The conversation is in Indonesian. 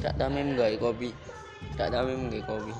tak damai gawe kopi. Tak damai gawe kopi.